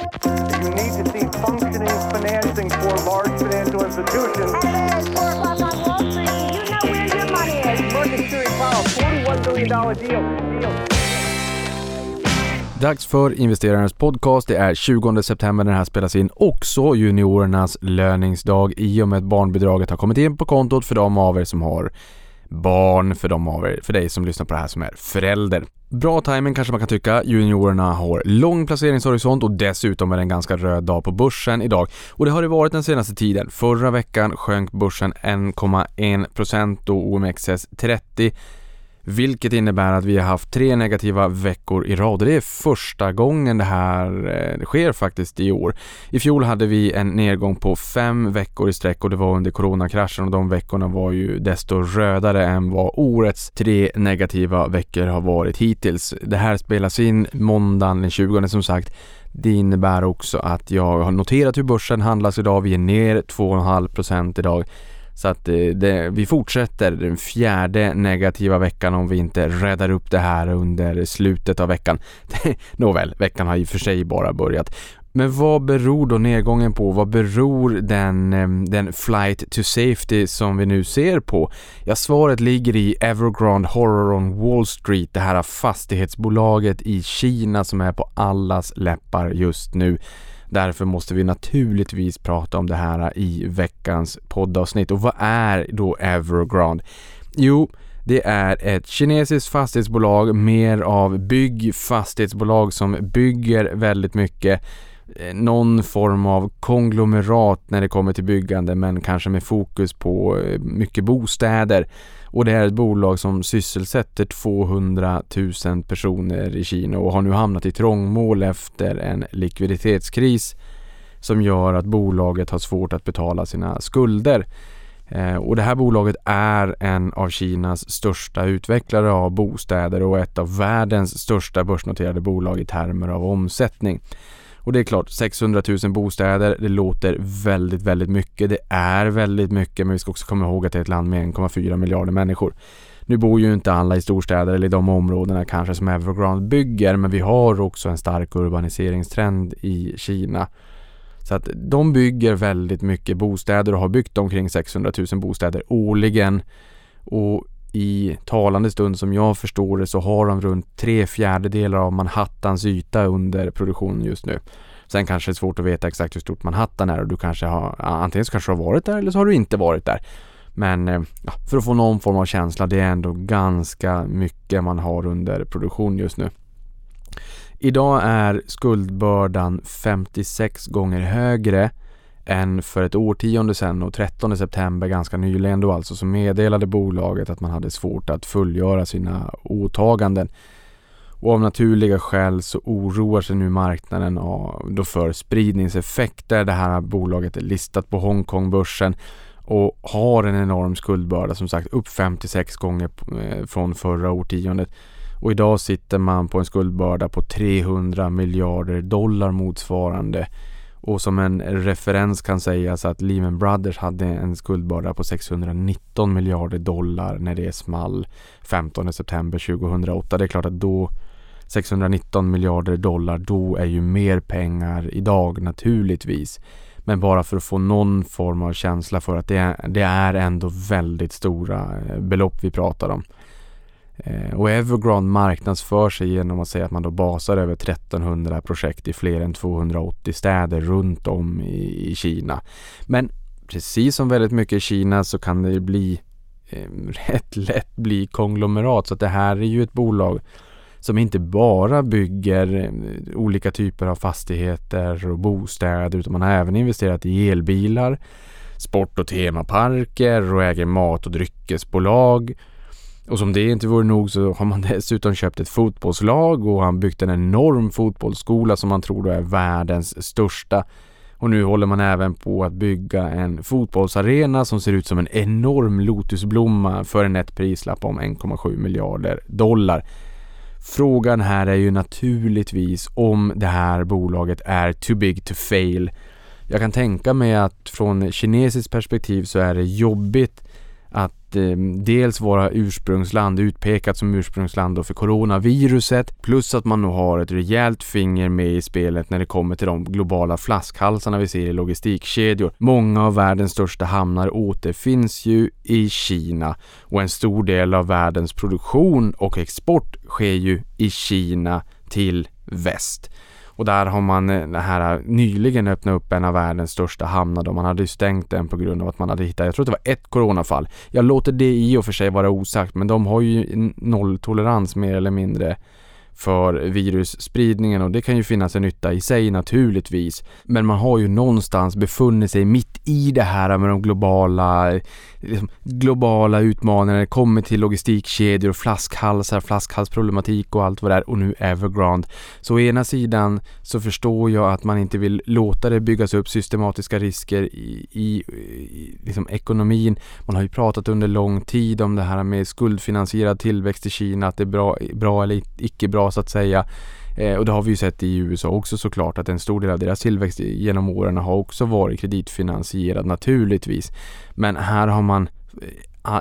You need to see functioning financing for large financial institutions. It's four o'clock on Wall Street. You know where your money is. Market Series Powell, $41 billion deal. deal. Dags för investerarens podcast. Det är 20 september när det här spelas in. Också juniorernas löningsdag i och med att barnbidraget har kommit in på kontot för de av er som har barn, för de av er, för dig som lyssnar på det här som är förälder. Bra timing kanske man kan tycka. Juniorerna har lång placeringshorisont och dessutom är det en ganska röd dag på börsen idag. Och det har det varit den senaste tiden. Förra veckan sjönk börsen 1,1% och OMXS30 vilket innebär att vi har haft tre negativa veckor i rad och det är första gången det här eh, sker faktiskt i år. I fjol hade vi en nedgång på fem veckor i sträck och det var under coronakraschen och de veckorna var ju desto rödare än vad årets tre negativa veckor har varit hittills. Det här spelas in måndagen den 20 som sagt. Det innebär också att jag har noterat hur börsen handlas idag. Vi är ner 2,5% idag. Så att eh, det, vi fortsätter den fjärde negativa veckan om vi inte räddar upp det här under slutet av veckan. Nåväl, veckan har i och för sig bara börjat. Men vad beror då nedgången på? Vad beror den, ehm, den flight to safety som vi nu ser på? Ja, svaret ligger i Evergrande Horror on Wall Street, det här fastighetsbolaget i Kina som är på allas läppar just nu. Därför måste vi naturligtvis prata om det här i veckans poddavsnitt. Och vad är då Evergrande? Jo, det är ett kinesiskt fastighetsbolag, mer av byggfastighetsbolag som bygger väldigt mycket Eh, någon form av konglomerat när det kommer till byggande men kanske med fokus på eh, mycket bostäder. Och det är ett bolag som sysselsätter 200 000 personer i Kina och har nu hamnat i trångmål efter en likviditetskris som gör att bolaget har svårt att betala sina skulder. Eh, och det här bolaget är en av Kinas största utvecklare av bostäder och ett av världens största börsnoterade bolag i termer av omsättning. Och det är klart, 600 000 bostäder, det låter väldigt, väldigt mycket. Det är väldigt mycket, men vi ska också komma ihåg att det är ett land med 1,4 miljarder människor. Nu bor ju inte alla i storstäder eller i de områdena kanske som Evergrande bygger, men vi har också en stark urbaniseringstrend i Kina. Så att de bygger väldigt mycket bostäder och har byggt omkring 600 000 bostäder årligen. Och i talande stund som jag förstår det så har de runt tre fjärdedelar av Manhattans yta under produktion just nu. Sen kanske det är svårt att veta exakt hur stort Manhattan är och du kanske har antingen så kanske du har varit där eller så har du inte varit där. Men eh, ja, för att få någon form av känsla, det är ändå ganska mycket man har under produktion just nu. Idag är skuldbördan 56 gånger högre än för ett årtionde sedan och 13 september ganska nyligen då alltså så meddelade bolaget att man hade svårt att fullgöra sina åtaganden. Och av naturliga skäl så oroar sig nu marknaden då för spridningseffekter. Det här bolaget är listat på Hongkongbörsen och har en enorm skuldbörda som sagt upp 56 gånger eh, från förra årtiondet. Och idag sitter man på en skuldbörda på 300 miljarder dollar motsvarande och som en referens kan sägas att Lehman Brothers hade en skuldbörda på 619 miljarder dollar när det small 15 september 2008. Det är klart att då 619 miljarder dollar, då är ju mer pengar idag naturligtvis. Men bara för att få någon form av känsla för att det är, det är ändå väldigt stora eh, belopp vi pratar om. Eh, och Evergrande marknadsför sig genom att säga att man då basar över 1300 projekt i fler än 280 städer runt om i, Kina. Men precis som väldigt mycket i Kina så kan det bli eh, rätt lätt bli konglomerat. Så att det här är ju ett bolag som inte bara bygger eh, olika typer av fastigheter och bostäder utan man har även investerat i elbilar, sport och temaparker och äger mat och dryckesbolag och som det inte vore nog så har man dessutom köpt ett fotbollslag och han byggt en enorm fotbollsskola som man tror då är världens största. Och nu håller man även på att bygga en fotbollsarena som ser ut som en enorm lotusblomma för en nätt prislapp om 1,7 miljarder dollar. Frågan här är ju naturligtvis om det här bolaget är too big to fail. Jag kan tänka mig att från kinesiskt perspektiv så är det jobbigt att eh, dels vara ursprungsland, utpekat som ursprungsland då för coronaviruset, plus att man nu har ett rejält finger med i spelet när det kommer till de globala flaskhalsarna vi ser i logistikkedjor. Många av världens största hamnar återfinns ju i Kina och en stor del av världens produktion och export sker ju i Kina till väst. Och där har man eh, det här eh, nyligen öppnat upp en av världens största hamnar då man hade stängt den på grund av att man hade hittat, jag tror det var ett coronafall. Jag låter det i och för sig vara osagt men de har ju nolltolerans mer eller mindre för virusspridningen och det kan ju finnas en nytta i sig naturligtvis. Men man har ju någonstans befunnit sig mitt i det här med de globala, liksom, globala utmaningarna. Det kommer till logistikkedjor, flaskhalsar, flaskhalsproblematik och allt vad det är och nu Evergrande. Så å ena sidan så förstår jag att man inte vill låta det byggas upp systematiska risker i, i, i liksom ekonomin. Man har ju pratat under lång tid om det här med skuldfinansierad tillväxt i Kina, att det är bra, bra eller icke bra så att säga. Eh, och det har vi ju sett i USA också såklart att en stor del av deras tillväxt genom åren har också varit kreditfinansierad naturligtvis. Men här har man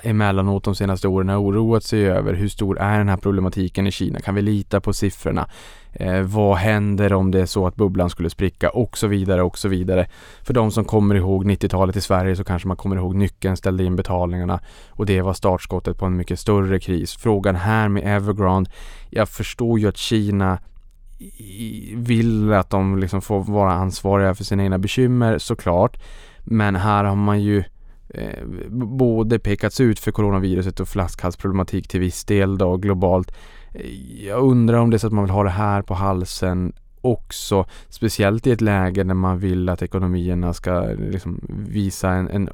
emellanåt de senaste åren har oroat sig över hur stor är den här problematiken i Kina? Kan vi lita på siffrorna? Eh, vad händer om det är så att bubblan skulle spricka och så vidare och så vidare. För de som kommer ihåg 90-talet i Sverige så kanske man kommer ihåg nyckeln ställde in betalningarna och det var startskottet på en mycket större kris. Frågan här med Evergrande, jag förstår ju att Kina vill att de liksom får vara ansvariga för sina egna bekymmer såklart. Men här har man ju eh, både pekats ut för coronaviruset och flaskhalsproblematik till viss del då globalt. Eh, jag undrar om det är så att man vill ha det här på halsen också, speciellt i ett läge när man vill att ekonomierna ska liksom visa en, en,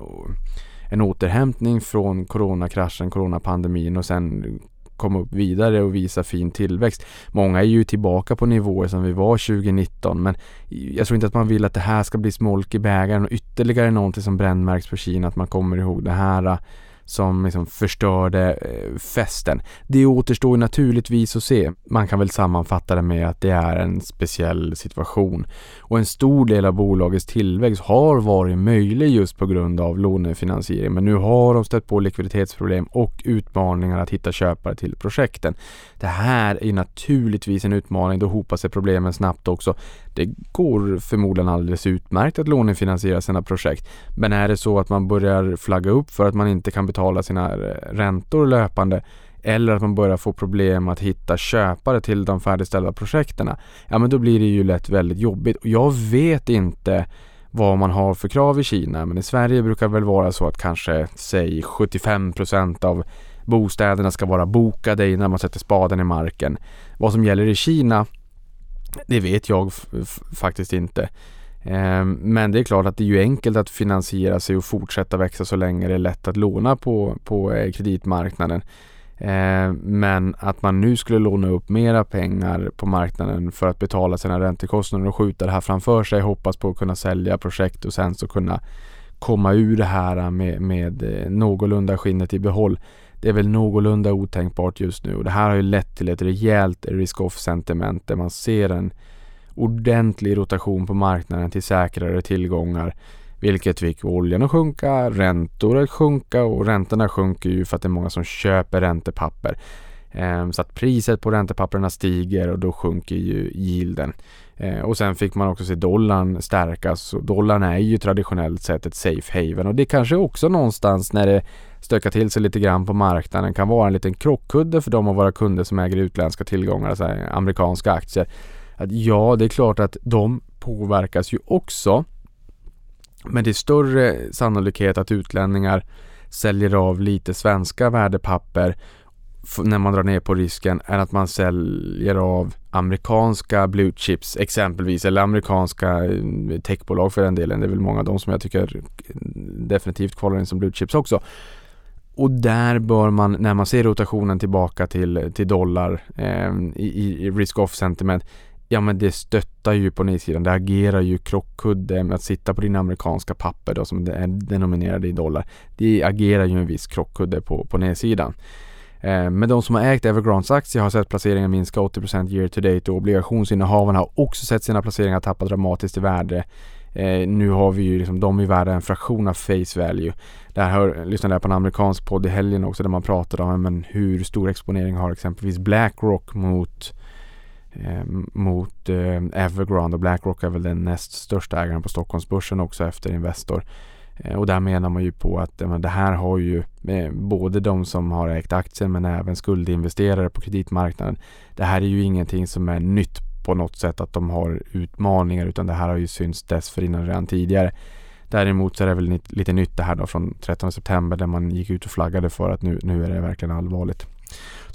en återhämtning från coronakraschen, coronapandemin och sen komma upp vidare och visa fin tillväxt. Många är ju tillbaka på nivåer som vi var 2019 men jag tror inte att man vill att det här ska bli smolk i bägaren och ytterligare någonting som brännmärks på Kina att man kommer ihåg det här som liksom förstörde eh, festen. Det återstår naturligtvis att se. Man kan väl sammanfatta det med att det är en speciell situation och en stor del av bolagets tillväxt har varit möjlig just på grund av lånefinansiering. Men nu har de stött på likviditetsproblem och utmaningar att hitta köpare till projekten. Det här är naturligtvis en utmaning, då hopar sig problemen snabbt också. Det går förmodligen alldeles utmärkt att lånefinansiera sina projekt. Men är det så att man börjar flagga upp för att man inte kan betala sina eh, räntor löpande eller att man börjar få problem att hitta köpare till de färdigställda projekten. Ja men då blir det ju lätt väldigt jobbigt. Och jag vet inte vad man har för krav i Kina men i Sverige brukar det väl vara så att kanske säg 75% av bostäderna ska vara bokade innan man sätter spaden i marken. Vad som gäller i Kina det vet jag faktiskt inte. Ehm, men det är klart att det är ju enkelt att finansiera sig och fortsätta växa så länge det är lätt att låna på, på eh, kreditmarknaden. Ehm, men att man nu skulle låna upp mera pengar på marknaden för att betala sina räntekostnader och skjuta det här framför sig, hoppas på att kunna sälja projekt och sen så kunna komma ur det här med, med eh, någorlunda skinnet i behåll. Det är väl någorlunda otänkbart just nu och det här har ju lett till ett rejält risk-off sentiment där man ser en ordentlig rotation på marknaden till säkrare tillgångar vilket fick oljan att sjunka, räntor att sjunka och räntorna sjunker ju för att det är många som köper räntepapper. Ehm, så att priset på räntepapperna stiger och då sjunker ju yielden. Ehm, och sen fick man också se dollarn stärkas och dollarn är ju traditionellt sett ett safe haven och det kanske också någonstans när det stökar till sig lite grann på marknaden kan vara en liten krockkudde för de av våra kunder som äger utländska tillgångar, alltså amerikanska aktier. Att ja, det är klart att de påverkas ju också. Men det är större sannolikhet att utlänningar säljer av lite svenska värdepapper när man drar ner på risken än att man säljer av amerikanska blue chips exempelvis eller amerikanska eh, techbolag för den delen. Det är väl många av dem som jag tycker eh, definitivt kvalar in som blue chips också. Och där bör man, när man ser rotationen tillbaka till, till dollar eh, i, i risk-off sentiment, ja men det stöttar ju på nedsidan. Det agerar ju krockkudde med att sitta på dina amerikanska papper då som är denominerade i dollar. Det agerar ju en viss krockkudde på, på nedsidan. Eh, men de som har ägt Evergrandes aktier har sett placeringen minska 80% year to date och obligationsinnehavarna har också sett sina placeringar tappa dramatiskt i värde Eh, nu har vi ju liksom, de är värda en fraktion av face value. Där hör, lyssnade jag på en amerikansk podd i helgen också där man pratade om men, hur stor exponering har exempelvis Blackrock mot eh, Eh, mot eh, Evergrande och Blackrock är väl den näst största ägaren på Stockholmsbörsen också efter Investor. Eh, och där menar man ju på att det här har ju eh, både de som har ägt aktier men även skuldinvesterare på kreditmarknaden. Det här är ju ingenting som är nytt på något sätt att de har utmaningar utan det här har ju synts dessförinnan redan tidigare. Däremot så är det väl lite nytt det här då från 13 september där man gick ut och flaggade för att nu, nu är det verkligen allvarligt.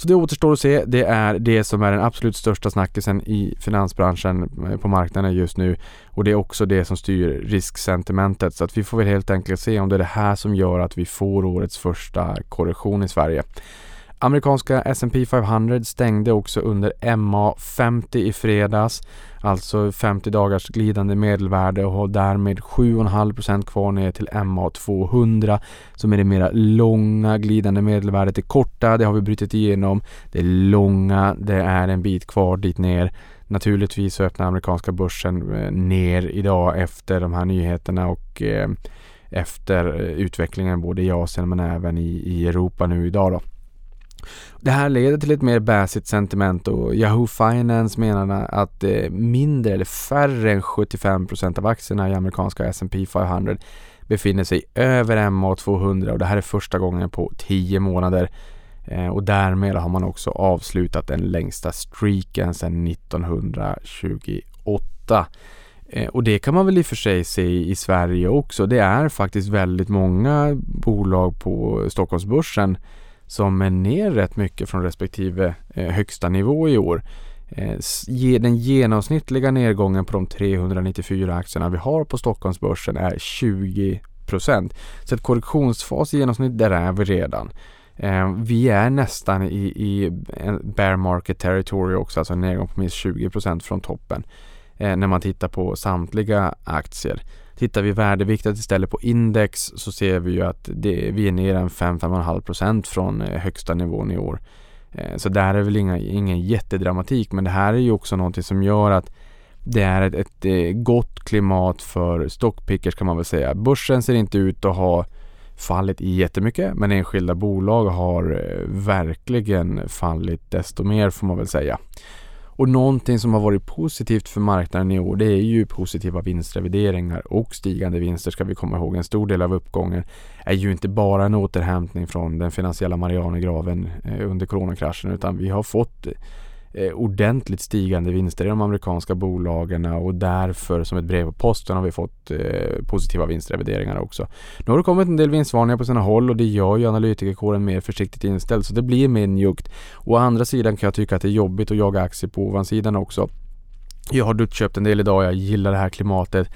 Så det återstår att se. Det är det som är den absolut största snackisen i finansbranschen eh, på marknaden just nu och det är också det som styr risksentimentet så att vi får väl helt enkelt se om det är det här som gör att vi får årets första korrektion i Sverige. Amerikanska S&P 500 stängde också under MA50 i fredags, alltså 50 dagars glidande medelvärde och har därmed 7,5% kvar ner till MA200 som är det mera långa glidande medelvärdet. Det korta, det har vi brutit igenom. Det långa, det är en bit kvar dit ner. Naturligtvis så öppnar amerikanska börsen eh, ner idag efter de här nyheterna och eh, efter eh, utvecklingen både i Asien men även i, i Europa nu idag då. Det här leder till ett mer baissigt sentiment och Yahoo Finance menar att eh, mindre eller färre än 75% av aktierna i amerikanska S&P 500 befinner sig över MA200 och det här är första gången på 10 månader. Eh, och därmed har man också avslutat den längsta streaken sedan 1928. Eh, och det kan man väl i och för sig se i Sverige också. Det är faktiskt väldigt många bolag på Stockholmsbörsen som är ner rätt mycket från respektive eh, högsta nivå i år. Eh, den genomsnittliga nedgången på de 394 aktierna vi har på Stockholmsbörsen är 20 Så ett korrektionsfas i genomsnitt, där är vi redan. Eh, vi är nästan i, i bear market territory också, alltså en nedgång på minst 20 från toppen. när man tittar på samtliga aktier. Tittar vi värdeviktat istället på index så ser vi ju att det, vi är ner en 5-5,5% från eh, högsta nivån i år. Så så där är väl inga, ingen jättedramatik men det här är ju också någonting som gör att det är ett, ett eh, gott klimat för stockpickers kan man väl säga. Börsen ser inte ut att ha fallit jättemycket men enskilda bolag har verkligen fallit desto mer får man väl säga. Och någonting som har varit positivt för marknaden i år det är ju positiva vinstrevideringar och stigande vinster ska vi komma ihåg. En stor del av uppgången är ju inte bara en återhämtning från den finansiella Marianergraven eh, under coronakraschen utan vi har fått eh, ordentligt stigande vinster i de amerikanska bolagen och därför som ett brev på posten har vi fått eh, positiva vinstrevideringar också. Nu har det kommit en del vinstvarningar på sina håll och det gör ju analytikerkåren mer försiktigt inställd så det blir mer njuggt. Å andra sidan kan jag tycka att det är jobbigt att jaga aktier på ovansidan också. Jag har duttköpt en del idag, jag gillar det här klimatet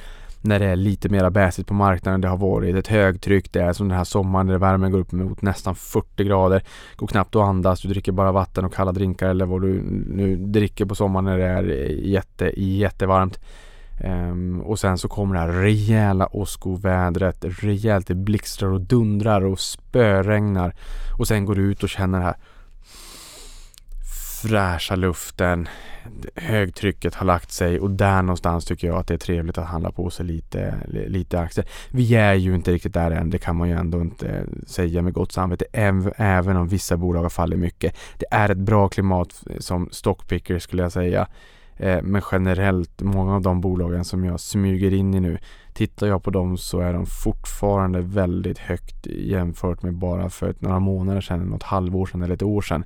när det är lite mera bäsigt på marknaden. Det har varit ett högtryck. Det är som den här sommaren när värmen går upp mot nästan 40 grader. Går knappt att andas. Du dricker bara vatten och kalla drinkar eller vad du nu dricker på sommaren när det är jätte, jättevarmt. Um, och sen så kommer det här rejäla åskovädret. Rejält det blixtrar och dundrar och spöregnar. Och sen går du ut och känner det här fräscha luften, högtrycket har lagt sig och där någonstans tycker jag att det är trevligt att handla på sig lite, lite aktier. Vi är ju inte riktigt där än, det kan man ju ändå inte säga med gott samvete, även om vissa bolag har fallit mycket. Det är ett bra klimat som stockpicker skulle jag säga. Eh, men generellt, många av de bolagen som jag smyger in i nu, tittar jag på dem så är de fortfarande väldigt högt jämfört med bara för några månader sedan, något halvår sedan eller ett år sedan.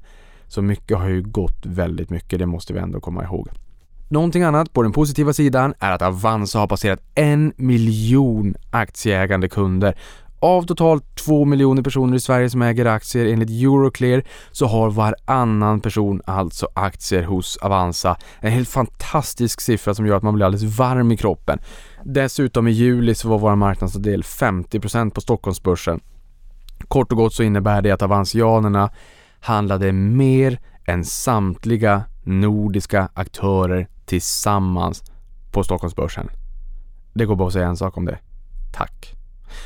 Så mycket har ju gått väldigt mycket, det måste vi ändå komma ihåg. Någonting annat på den positiva sidan är att Avanza har passerat en miljon aktieägande kunder. Av totalt två miljoner personer i Sverige som äger aktier enligt Euroclear så har varannan person alltså aktier hos Avanza. En helt fantastisk siffra som gör att man blir alldeles varm i kroppen. Dessutom i juli så var vår marknadsandel 50% på Stockholmsbörsen. Kort och gott så innebär det att avansianerna handlade mer än samtliga nordiska aktörer tillsammans på Stockholmsbörsen. Det går bara att säga en sak om det. Tack!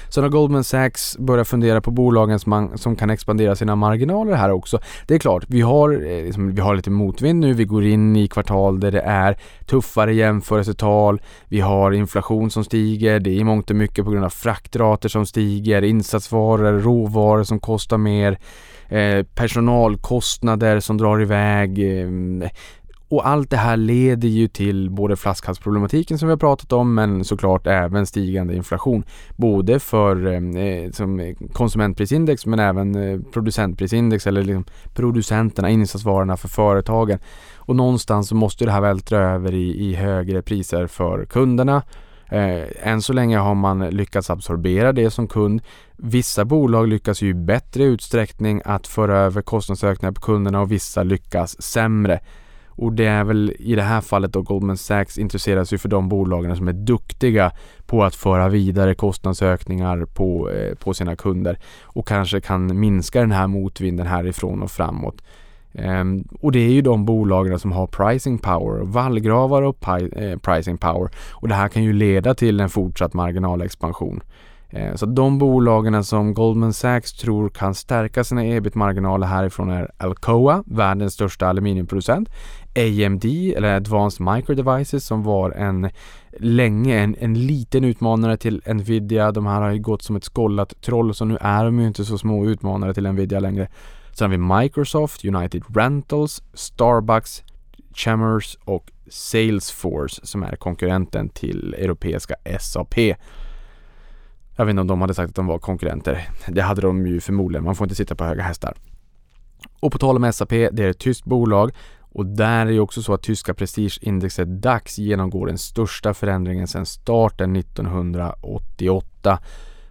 Så när Goldman Sachs börjar fundera på bolagen som, man, som kan expandera sina marginaler här också. Det är klart, vi har, eh, liksom, vi har lite motvind nu. Vi går in i kvartal där det är tuffare jämförelsetal. Vi har inflation som stiger. Det är i mångt och mycket på grund av fraktrater som stiger, insatsvaror, råvaror som kostar mer. Eh, personalkostnader som drar iväg. Eh, och allt det här leder ju till både flaskhalsproblematiken som vi har pratat om men såklart även stigande inflation. Både för eh, eh som konsumentprisindex men även eh, producentprisindex eller liksom producenterna, insatsvarorna för företagen. Och någonstans så måste det här vältra över i, i högre priser för kunderna. Eh, än så länge har man lyckats absorbera det som kund. Vissa bolag lyckas ju i bättre utsträckning att föra över kostnadsökningar på kunderna och vissa lyckas sämre. Och det är väl i det här fallet då Goldman Sachs intresserar sig för de bolagen som är duktiga på att föra vidare kostnadsökningar på, eh, på sina kunder och kanske kan minska den här motvinden härifrån och framåt. Um, och det är ju de bolagen som har pricing power, vallgravar och pi- eh, pricing power. Och det här kan ju leda till en fortsatt marginalexpansion. Eh, så de bolagen som Goldman Sachs tror kan stärka sina ebit-marginaler härifrån är Alcoa, världens största aluminiumproducent, AMD eller Advanced Micro Devices som var en länge en, en liten utmanare till Nvidia. De här har ju gått som ett skållat troll så nu är de ju inte så små utmanare till Nvidia längre. Sen har vi Microsoft, United Rentals, Starbucks, Chammers och Salesforce som är konkurrenten till europeiska SAP. Jag vet inte om de hade sagt att de var konkurrenter. Det hade de ju förmodligen. Man får inte sitta på höga hästar. Och på tal om SAP, det är ett tyskt bolag och där är det också så att tyska prestigeindexet DAX genomgår den största förändringen sedan starten 1988.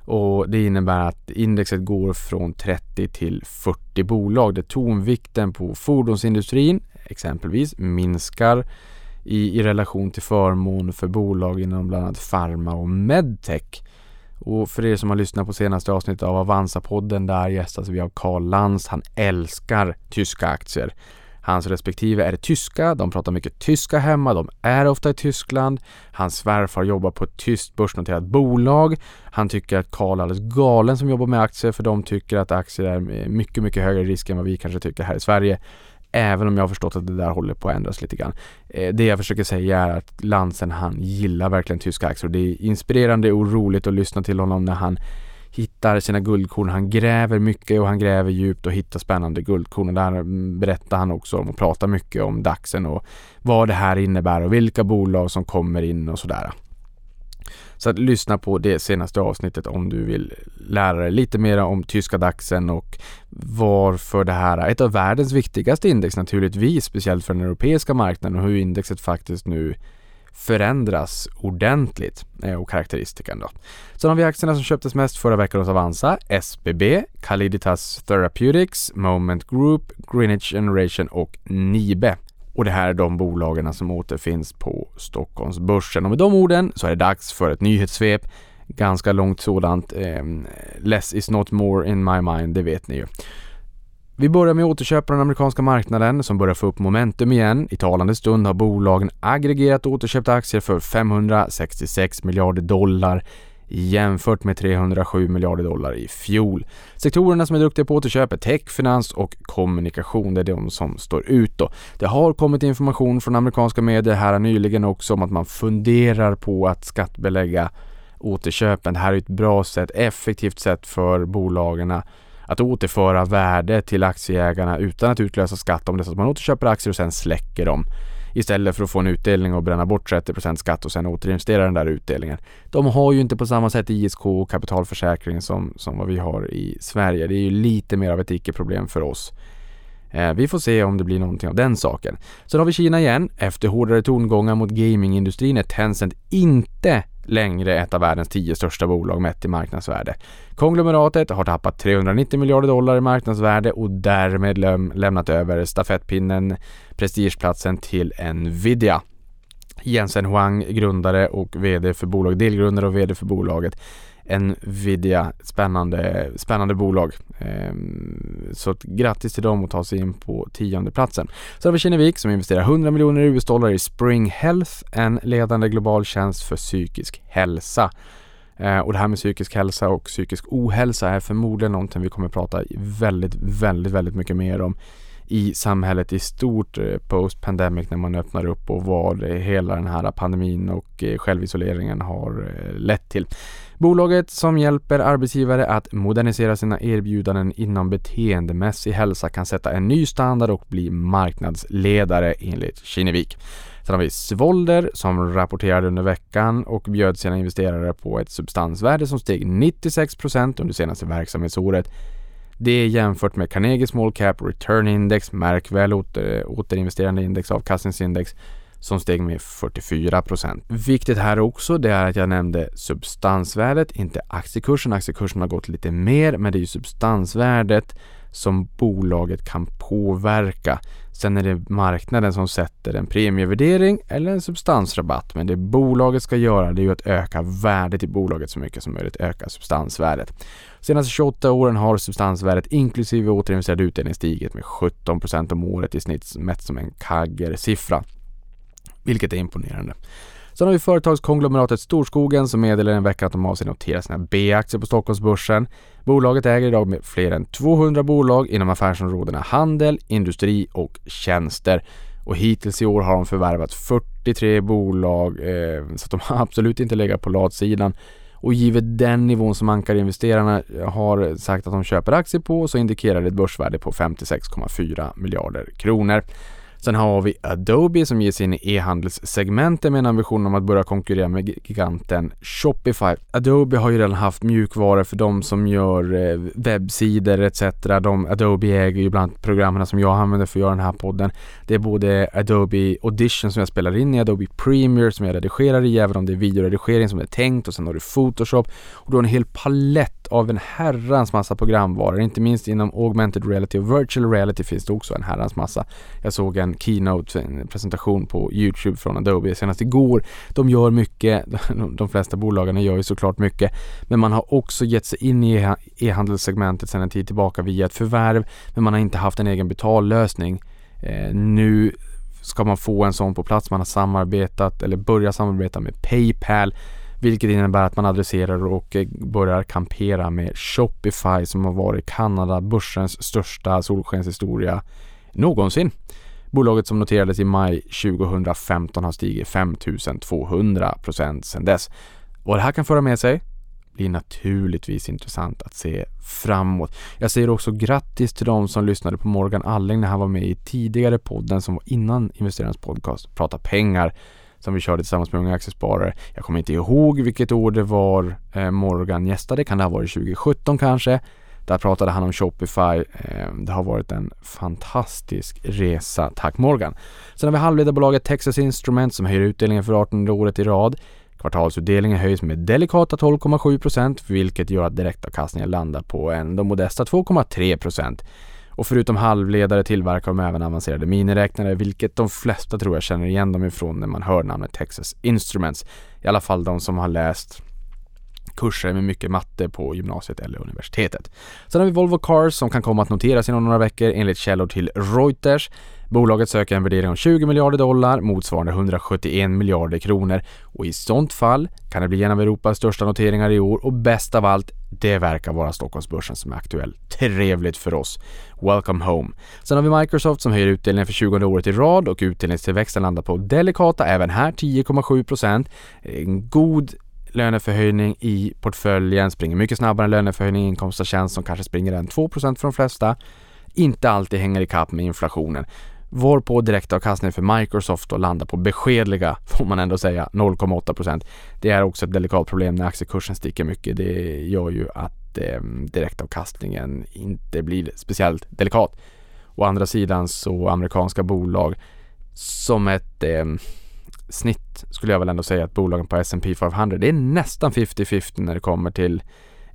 Och det innebär att indexet går från 30 till 40 bolag där tonvikten på fordonsindustrin exempelvis minskar i, i relation till förmån för bolag inom bland annat pharma och medtech. Och för er som har lyssnat på senaste avsnittet av Avanza-podden där gästas vi av Karl Lantz. Han älskar tyska aktier. Hans respektive är tyska, de pratar mycket tyska hemma, de är ofta i Tyskland. Hans svärfar jobbar på ett tyskt börsnoterat bolag. Han tycker att Karl är alldeles galen som jobbar med aktier för de tycker att aktier är mycket, mycket högre risk än vad vi kanske tycker här i Sverige. Även om jag har förstått att det där håller på att ändras lite grann. Eh, det jag försöker säga är att Lansen han gillar verkligen tyska aktier och det är inspirerande och roligt att lyssna till honom när han hittar sina guldkorn. Han gräver mycket och han gräver djupt och hittar spännande guldkorn. Och där mm, berättar han också om och pratar mycket om DAXen och vad det här innebär och vilka bolag som kommer in och sådär. Så att lyssna på det senaste avsnittet om du vill lära dig lite mer om tyska DAXen och varför det här är ett av världens viktigaste index naturligtvis, speciellt för den europeiska marknaden och hur indexet faktiskt nu förändras ordentligt eh, och karaktäristiken då. Sen har vi aktierna som köptes mest förra veckan hos Avanza, SBB, Caliditas Therapeutics, Moment Group, Greenwich Generation och Nibe. Och det här är de bolagen som återfinns på Stockholmsbörsen. Och med de orden så är det dags för ett nyhetssvep. Ganska långt sådant. Eh, less is not more in my mind, det vet ni ju. Vi börjar med återköp på den amerikanska marknaden som börjar få upp momentum igen. I talande stund har bolagen aggregerat återköpta aktier för 566 miljarder dollar jämfört med 307 miljarder dollar i fjol. Sektorerna som är duktiga på återköp är tech, finans och kommunikation. Det är de som står ut då. Det har kommit information från amerikanska medier här nyligen också om att man funderar på att skattbelägga återköpen. Det här är ett bra sätt, effektivt sätt för bolagen att återföra värde till aktieägarna utan att utlösa skatt om det så att man återköper aktier och sen släcker dem istället för att få en utdelning och bränna bort 30% skatt och sen återinvestera den där utdelningen. De har ju inte på samma sätt ISK och kapitalförsäkring som, som vad vi har i Sverige. Det är ju lite mer av ett icke-problem för oss. Eh, vi får se om det blir någonting av den saken. Sen har vi Kina igen. Efter hårdare tongångar mot gamingindustrin är Tencent inte längre ett av världens tio största bolag mätt i marknadsvärde. Konglomeratet har tappat 390 miljarder dollar i marknadsvärde och därmed läm lämnat över stafettpinnen, prestigeplatsen till Nvidia. Jensen Huang, grundare och VD för bolaget, delgrundare och VD för bolaget Nvidia, spännande, spännande bolag. Ehm, så att grattis till dem att ta sig in på tionde platsen. Sen har vi Kinnevik som investerar 100 miljoner US-dollar i Spring Health, en ledande global tjänst för psykisk hälsa. Eh, och det här med psykisk hälsa och psykisk ohälsa är förmodligen någonting vi kommer prata väldigt, väldigt, väldigt mycket mer om i samhället i stort eh, post pandemic när man öppnar upp och vad eh, hela den här pandemin och eh, självisoleringen har lett till. Bolaget som hjälper arbetsgivare att modernisera sina erbjudanden inom beteendemässig hälsa kan sätta en ny standard och bli marknadsledare enligt Kinnevik. Sen har vi Svolder som rapporterade under veckan och bjöd sina investerare på ett substansvärde som steg 96% under senaste verksamhetsåret. Det är jämfört med Carnegie Small Cap Return Index, märk väl åter, återinvesterande index, avkastningsindex som steg med 44 procent. Viktigt här också det är att jag nämnde substansvärdet, inte aktiekursen. Aktiekursen har gått lite mer, men det är ju substansvärdet som bolaget kan påverka. Sen är det marknaden som sätter en premievärdering eller en substansrabatt. Men det bolaget ska göra det är ju att öka värdet i bolaget så mycket som möjligt, öka substansvärdet. Senaste 28 åren har substansvärdet inklusive återinvesterad utdelning stigit med 17% om året i snitt mätt som en kagger-siffra. Vilket är imponerande. Sen har vi företagskonglomeratet Storskogen som meddelar en vecka att de avser notera sina B-aktier på Stockholmsbörsen. Bolaget äger idag med fler än 200 bolag inom affärsområdena handel, industri och tjänster. Och hittills i år har de förvärvat 43 bolag eh, så att de har absolut inte legat på latsidan. Och givet den nivån som ankarinvesterarna eh, har sagt att de köper aktier på så indikerar det ett börsvärde på 56,4 miljarder kronor. Sen har vi Adobe som ger sig in i e-handelssegmentet med en ambition om att börja konkurrera med giganten Shopify. Adobe har ju redan haft mjukvaror för de som gör eh, webbsidor etc. De, Adobe äger ju bland programmen som jag använder för att göra den här podden. Det är både Adobe Audition som jag spelar in i, Adobe Premiere som jag redigerar i, även om det är videoredigering som är tänkt och sen har du Photoshop och du har en hel palett av en herrans massa programvaror, inte minst inom augmented reality och virtual reality finns det också en herrans massa. Jag såg en keynote, en presentation på Youtube från Adobe senast igår. De gör mycket, de flesta bolagen gör ju såklart mycket, men man har också gett sig in i e-, e-handelssegmentet sedan en tid tillbaka via ett förvärv, men man har inte haft en egen betallösning. Eh, nu ska man få en sån på plats. Man har samarbetat eller börjat samarbeta med Paypal vilket innebär att man adresserar och eh, börjar kampera med Shopify som har varit Kanada börsens största solskenshistoria någonsin. Bolaget som noterades i maj 2015 har stigit 5200 procent sedan dess. Vad det här kan föra med sig blir naturligtvis intressant att se framåt. Jag säger också grattis till de som lyssnade på Morgan Alling när han var med i tidigare podden som var innan investerarens podcast, Prata pengar som vi körde tillsammans med Unga Aktiesparare. Jag kommer inte ihåg vilket år det var eh, Morgan gästade, kan det ha varit 2017 kanske? Där pratade han om Shopify. Ehm, det har varit en fantastisk resa. Tack Morgan! Sen har vi halvledarbolaget Texas Instruments som höjer utdelningen för 18 året i rad. Kvartalsutdelningen höjs med delikata 12,7% vilket gör att direktavkastningen landar på en de modesta 2,3 och förutom halvledare tillverkar de även avancerade miniräknare, vilket de flesta tror jag känner igen dem ifrån när man hör namnet Texas Instruments. I alla fall de som har läst kurser med mycket matte på gymnasiet eller universitetet. Sen har vi Volvo Cars som kan komma att noteras inom några veckor enligt källor till Reuters. Bolaget söker en värdering om 20 miljarder dollar motsvarande 171 miljarder kronor och i sånt fall kan det bli en av Europas största noteringar i år och bäst av allt, det verkar vara Stockholmsbörsen som är aktuell. Trevligt för oss. Welcome home. Sen har vi Microsoft som höjer utdelningen för 20 året i rad och utdelningstillväxten landar på delikata även här 10,7 procent. En god löneförhöjning i portföljen springer mycket snabbare än löneförhöjning i inkomst och tjänst som kanske springer en 2 för de flesta. Inte alltid hänger ikapp med inflationen. Varpå direktavkastningen för Microsoft då landar på beskedliga, får man ändå säga, 0,8% Det är också ett delikat problem när aktiekursen sticker mycket. Det gör ju att eh, direktavkastningen inte blir speciellt delikat. Å andra sidan så amerikanska bolag som ett eh, snitt skulle jag väl ändå säga att bolagen på S&P 500 det är nästan 50-50 när det kommer till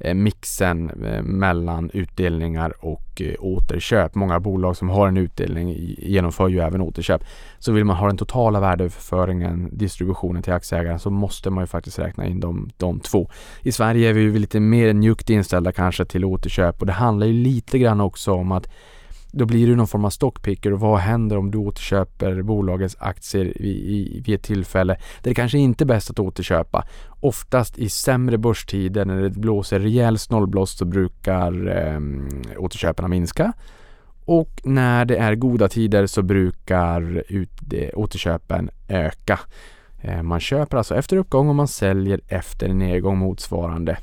eh, mixen eh, mellan utdelningar och eh, återköp. Många bolag som har en utdelning genomför ju även återköp. Så vill man ha den totala värdeöverföringen, distributionen till aktieägaren så måste man ju faktiskt räkna in de, de två. I Sverige är vi ju lite mer njuggt inställda kanske till återköp och det handlar ju lite grann också om att då blir du någon form av stockpicker och vad händer om du återköper bolagets aktier vid, vid ett tillfälle där det kanske inte är bäst att återköpa. Oftast i sämre börstider när det blåser rejäl snålblåst så brukar eh, återköparna minska. Och när det är goda tider så brukar ut, eh, återköpen öka. Eh, man köper alltså efter uppgång och man säljer efter nedgång motsvarande.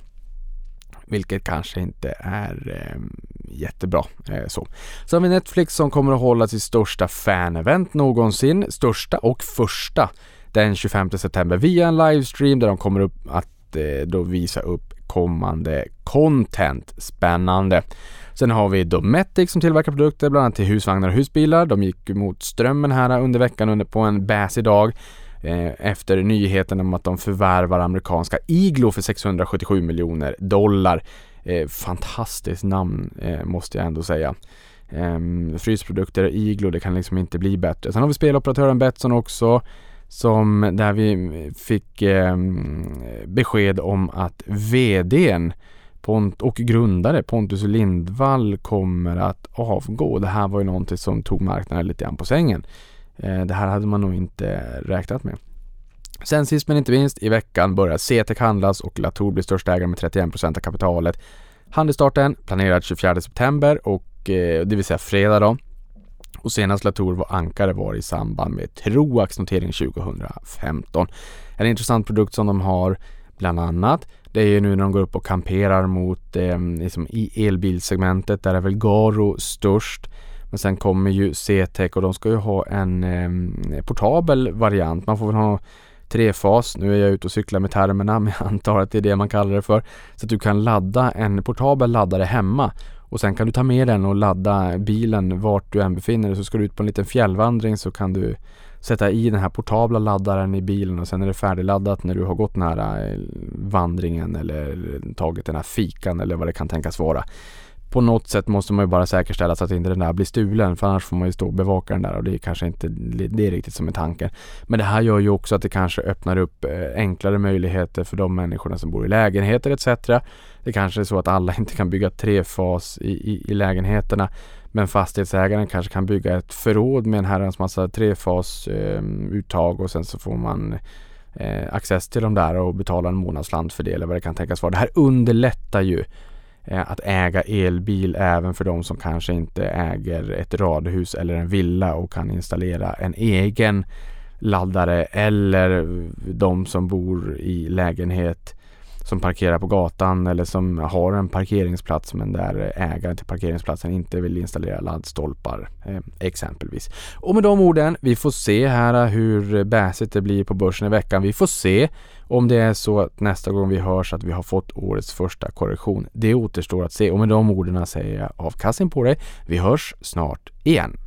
Vilket kanske inte är eh, jättebra. Eh, så. så har vi Netflix som kommer att hålla sitt största fan-event någonsin. Största och första den 25 september via en livestream där de kommer upp att eh, då visa upp kommande content. Spännande. Sen har vi Dometic som tillverkar produkter bland annat till husvagnar och husbilar. De gick mot strömmen här under veckan under på en baissig dag Eh, efter nyheten om att de förvärvar amerikanska Iglo för 677 miljoner dollar. Eh, fantastiskt namn eh, måste jag ändå säga. Ehm, frysprodukter, Iglo, det kan liksom inte bli bättre. Sen har vi speloperatören Betsson också som där vi fick ehm, besked om att VDn Pont och grundare Pontus Lindvall kommer att avgå. Det här var ju någonting som tog marknaden lite grann på sängen. Eh, det här hade man nog inte räknat med. Sen sist men inte minst i veckan börjar CTEC handlas och Latour blir största ägare med 31% av kapitalet. Handelsstarten planerad 24 september och eh, det vill säga fredag då. Och senast Latour var ankare var i samband med Troax notering 2015. En intressant produkt som de har bland annat det är ju nu när de går upp och kamperar mot eh, liksom i elbilsegmentet. Där är väl Garo störst. Men sen kommer ju CTEC och de ska ju ha en eh, portabel variant. Man får väl ha trefas. Nu är jag ute och cyklar med termerna men jag antar att det är det man kallar det för. Så att du kan ladda en portabel laddare hemma och sen kan du ta med den och ladda bilen vart du än befinner dig. Så ska du ut på en liten fjällvandring så kan du sätta i den här portabla laddaren i bilen och sen är det färdigladdat när du har gått den här eh, vandringen eller tagit den här fikan eller vad det kan tänkas vara. På något sätt måste man ju bara säkerställa så att inte den där blir stulen för annars får man ju stå och bevaka den där och det är kanske inte det är riktigt som är tanken. Men det här gör ju också att det kanske öppnar upp eh, enklare möjligheter för de människorna som bor i lägenheter etc. Det kanske är så att alla inte kan bygga trefas i, i, i lägenheterna men fastighetsägaren kanske kan bygga ett förråd med en herrans massa trefasuttag ehm, eh, och sen så får man eh, access till de där och betala en månadsslant för det eller vad det kan tänkas vara. Det här underlättar ju Eh, att äga elbil även för de som kanske inte äger ett radhus eller en villa och kan installera en egen laddare eller de som bor i lägenhet som parkerar på gatan eller som har en parkeringsplats men där ägaren till parkeringsplatsen inte vill installera laddstolpar exempelvis. Och med de orden, vi får se här hur bäsigt det blir på börsen i veckan. Vi får se om det är så att nästa gång vi hörs att vi har fått årets första korrektion. Det återstår att se och med de orden säger jag avkastning på dig. Vi hörs snart igen.